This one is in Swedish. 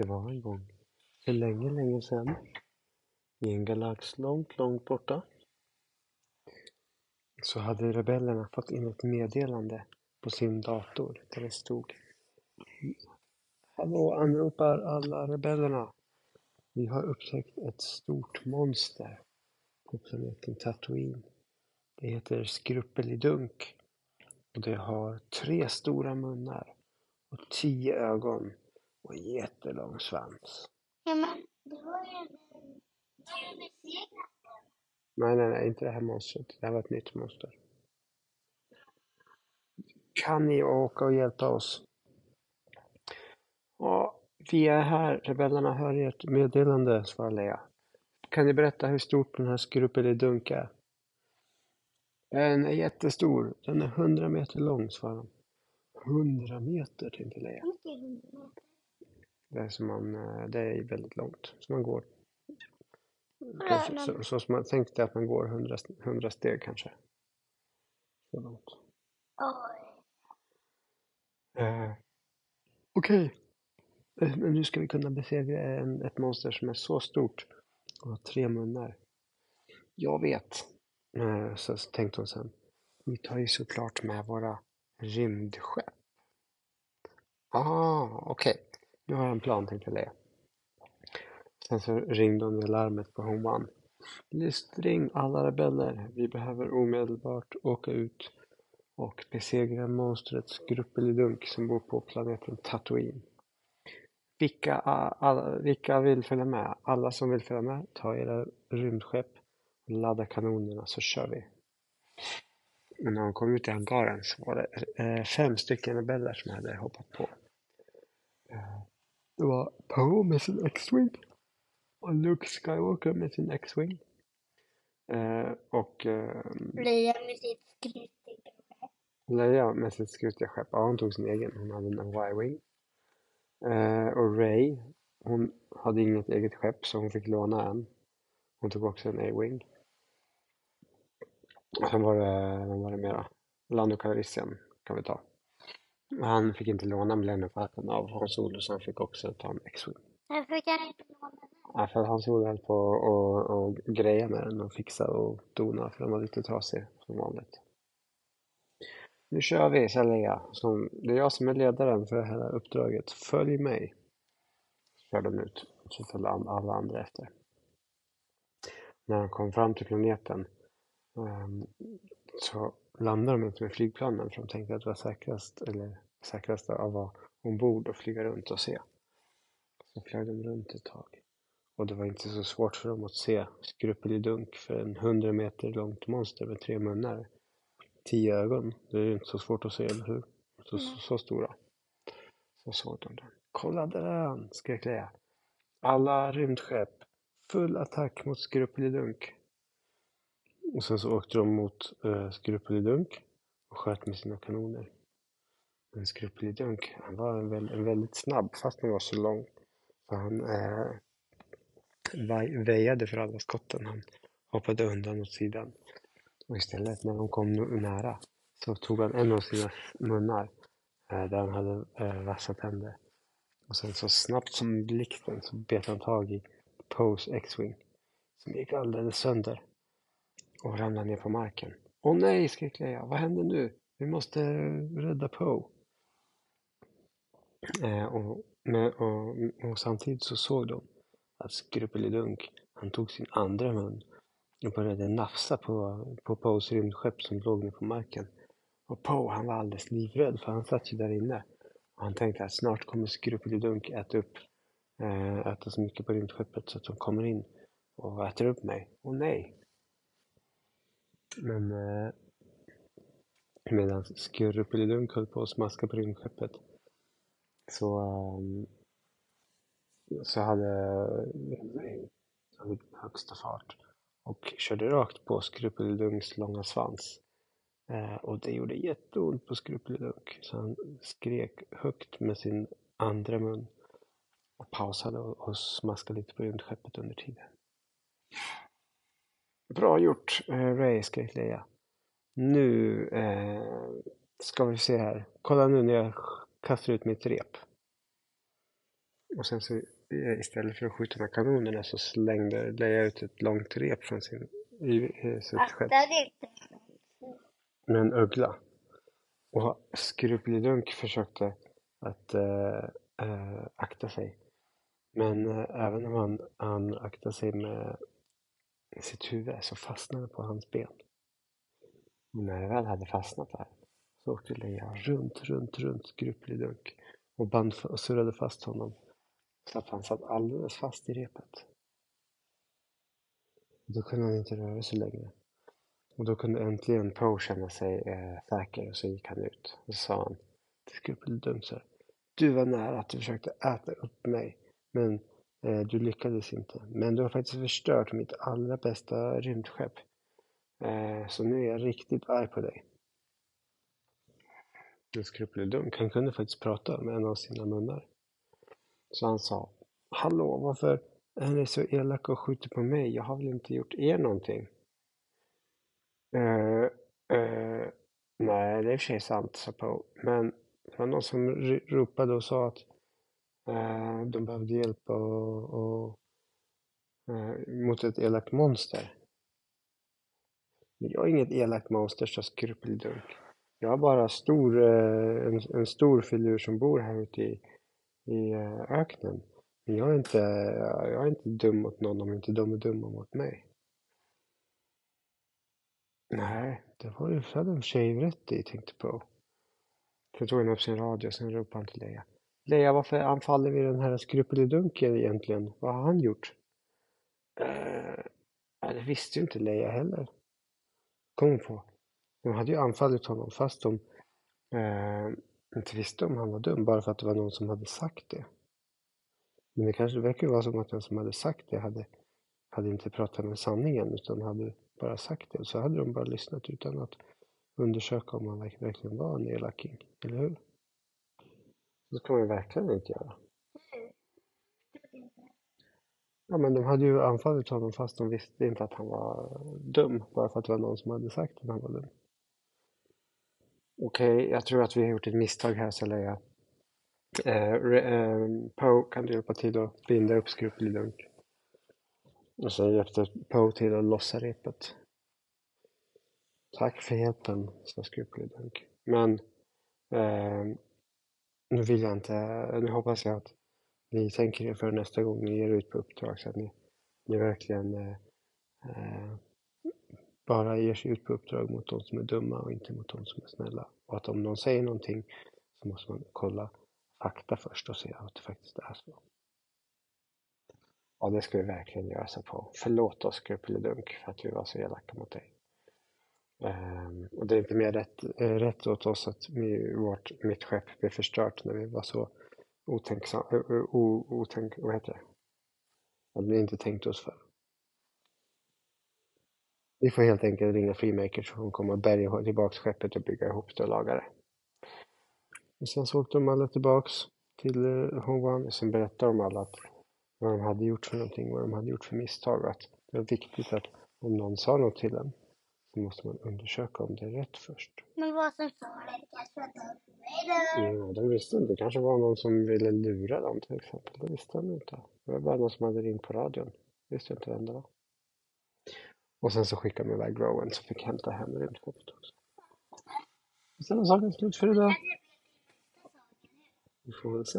Det var en gång, för länge, länge sedan, i en galax långt, långt borta, så hade rebellerna fått in ett meddelande på sin dator där det stod Hallå, anropar alla rebellerna. Vi har upptäckt ett stort monster på planeten Tatooine. Det heter Skrupelidunk. Och det har tre stora munnar och tio ögon och jättelång svans. Ja, men det var ju. Det har ju besegrat. Nej, nej, nej, inte det här monstret. Det här var ett nytt monster. Kan ni åka och hjälpa oss? Ja, vi är här. Rebellerna hör ert meddelande, svarar Leia. Kan ni berätta hur stort den här Skrupelidunk är? Den är jättestor. Den är hundra meter lång, svarar de. Hundra meter, tänkte Leia. Mycket hundra. Det är, som man, eh, det är väldigt långt. Så man går. Vadå, Så, så, så som man tänkte att man går hundra, hundra steg kanske. Så långt. Eh, Okej. Eh, Men nu ska vi kunna besegra en, ett monster som är så stort och har tre munnar. Jag vet. Eh, så tänkte hon sen. Vi tar ju såklart med våra rymdskepp. Ah, okej. Nu har jag en plan, tänkte Lea. Sen så ringde hon i larmet på Home One. List ring alla rebeller. Vi behöver omedelbart åka ut och besegra monstrets gruppelidunk som bor på planeten Tatooine. Vilka, alla, vilka vill följa med? Alla som vill följa med, ta era rymdskepp och ladda kanonerna så kör vi. Och när de kom ut i hangaren så var det eh, fem stycken rebeller som hade hoppat på. Det var Poe med sin X-Wing och Luke Skywalker med sin X-Wing. Eh, och eh, Leia med sitt skrytiga Leia med sitt skrutiga skepp, ja hon tog sin egen, hon hade en Y-Wing. Eh, och Ray, hon hade inget eget skepp så hon fick låna en. Hon tog också en A-Wing. Och sen var det, vad var det mera? Lando Calrissian kan vi ta. Han fick inte låna Millennium Falcon av Hans Solo så han fick också ta en X-Wing. Varför kan jag inte låna den? Ja, för Hans Solo höll på och, och greja med den och fixa och dona för den var lite trasig som vanligt. Nu kör vi, sa Lea. Som, det är jag som är ledaren för det här uppdraget. Följ mig. Kör de ut. Och så följde alla andra efter. När de kom fram till planeten ehm, så landade de inte med flygplanen för de tänkte att det var säkrast, eller säkrast att vara ombord och flyga runt och se. Så flög de runt ett tag. Och det var inte så svårt för dem att se Skrupelidunk för en hundra meter långt monster med tre munnar. Tio ögon. Det är ju inte så svårt att se, eller hur? Så, så, så stora. Så såg de den. Kolla där! skrek Leia. Alla rymdskepp. Full attack mot Skrupelidunk. Och sen så åkte de mot eh, Skrupelidunk och sköt med sina kanoner. Men Skrupelidunk, han var en, väl, en väldigt snabb fast han var så lång. Så han eh, väjade för alla skotten. Han hoppade undan åt sidan. Och istället när de kom nära så tog han en av sina munnar eh, där han hade eh, vassa tänder. Och sen så snabbt som blixten så bet han tag i Poes X-Wing som gick alldeles sönder och ramlade ner på marken. Åh nej, skrek Leia. Vad händer nu? Vi måste rädda Poe. Eh, och, och, och samtidigt så såg de att Skrupelidunk, han tog sin andra mun och började nafsa på, på Poes rymdskepp som låg ner på marken. Och Poe, han var alldeles livrädd för han satt ju där inne. Och han tänkte att snart kommer Skrupelidunk äta upp, eh, äta så mycket på rymdskeppet så att de kommer in och äter upp mig. Och nej! Men eh, medan Skrupelidunk höll på att smaska på rymdskeppet så, um, så hade jag högsta fart och körde rakt på Skrupelidunks långa svans. Eh, och det gjorde jätteont på Skrupelidunk så han skrek högt med sin andra mun och pausade och, och smaskade lite på rymdskeppet under tiden. Bra gjort, eh, Ray, skrek Leia. Nu eh, ska vi se här. Kolla nu när jag kastar ut mitt rep. Och sen så eh, istället för att skjuta med kanonerna så slängde Leia ut ett långt rep från sin, i, sitt skepp med en ögla. Och Skrupelidunk försökte att eh, eh, akta sig. Men eh, även om han, han aktade sig med i sitt huvud så fastnade på hans ben. Och när det väl hade fastnat där så åkte Leia runt, runt, runt Skrupelidunk och, band, och surrade fast honom så att han satt alldeles fast i repet. Och då kunde han inte röra sig längre. Och då kunde äntligen Poe känna sig eh, säker och så gick han ut. Och så sa han till Skrupelidunk så här. Du var nära att du försökte äta upp mig. Men Eh, du lyckades inte. Men du har faktiskt förstört mitt allra bästa rymdskepp. Eh, så nu är jag riktigt arg på dig. Men Skrupelidunk, han kunde faktiskt prata med en av sina munnar. Så han sa. Hallå, varför är ni så elaka och skjuter på mig? Jag har väl inte gjort er någonting? Eh, eh, nej, det är i och för sig sant, sa Poe. Men det var någon som ropade och sa att Eh, de behövde hjälp och, och, eh, mot ett elakt monster. Men jag är inget elakt monster, sa Skrupelidunk. Jag är bara stor, eh, en, en stor filur som bor här ute i, i eh, öknen. Men jag är, inte, jag är inte dum mot någon om inte de är dumma mot mig. Nej, det var ju, hade en tjej rätt i, tänkte på. Så tog han upp sin radio och sen ropade han till Leia. Leia, varför anfaller vi den här skrupelidunken egentligen? Vad har han gjort? Eh, det visste ju inte Leia heller. Kom hon på. De hade ju anfallit honom fast de eh, inte visste om han var dum, bara för att det var någon som hade sagt det. Men det kanske verkar vara som att den som hade sagt det hade, hade inte pratat med sanningen utan hade bara sagt det. Så hade de bara lyssnat utan att undersöka om han verkligen var en elaking, eller hur? Det ska man ju verkligen inte göra. Ja, men de hade ju anfallit honom fast de visste inte att han var dum, bara för att det var någon som hade sagt att han var dum. Okej, jag tror att vi har gjort ett misstag här, så Leia. Eh, eh, Poe, kan du hjälpa till att binda upp Skrupelidunk? Och sen hjälpte Poe till att lossa repet. Tack för hjälpen, sa Skrupelidunk. Men eh, nu vill jag inte, nu hoppas jag att ni tänker er för nästa gång ni ger ut på uppdrag så att ni, ni verkligen eh, bara ger sig ut på uppdrag mot de som är dumma och inte mot de som är snälla. Och att om någon säger någonting så måste man kolla fakta först och se att det faktiskt är så. Ja, det ska vi verkligen göra så på. Förlåt oss Skrupelidunk för att vi var så elaka mot dig. Ehm, och det är inte mer rätt, eh, rätt åt oss att vi, vårt, mitt skepp blev förstört när vi var så otänksamma, eh, eh, otänk, vad heter det? Att vi inte tänkte oss för. Vi får helt enkelt ringa Freemaker så hon kommer att bärga tillbaks skeppet och bygga ihop det och laga det. Och sen så åkte de alla tillbaks till Hongwan och sen berättade de alla att vad de hade gjort för någonting, vad de hade gjort för misstag och att det var viktigt att om någon sa något till en så måste man undersöka om det är rätt först. Men vad som sa det kanske var för mig då. Ja, de visste inte. Det kanske var någon som ville lura dem till exempel. Det visste de inte. Det var bara någon som hade ringt på radion. Visste inte vem det var. Och sen så skickade de iväg Rowan som fick hämta hem rymdskeppet också. Och sen var saken slut för idag. Vi får väl se.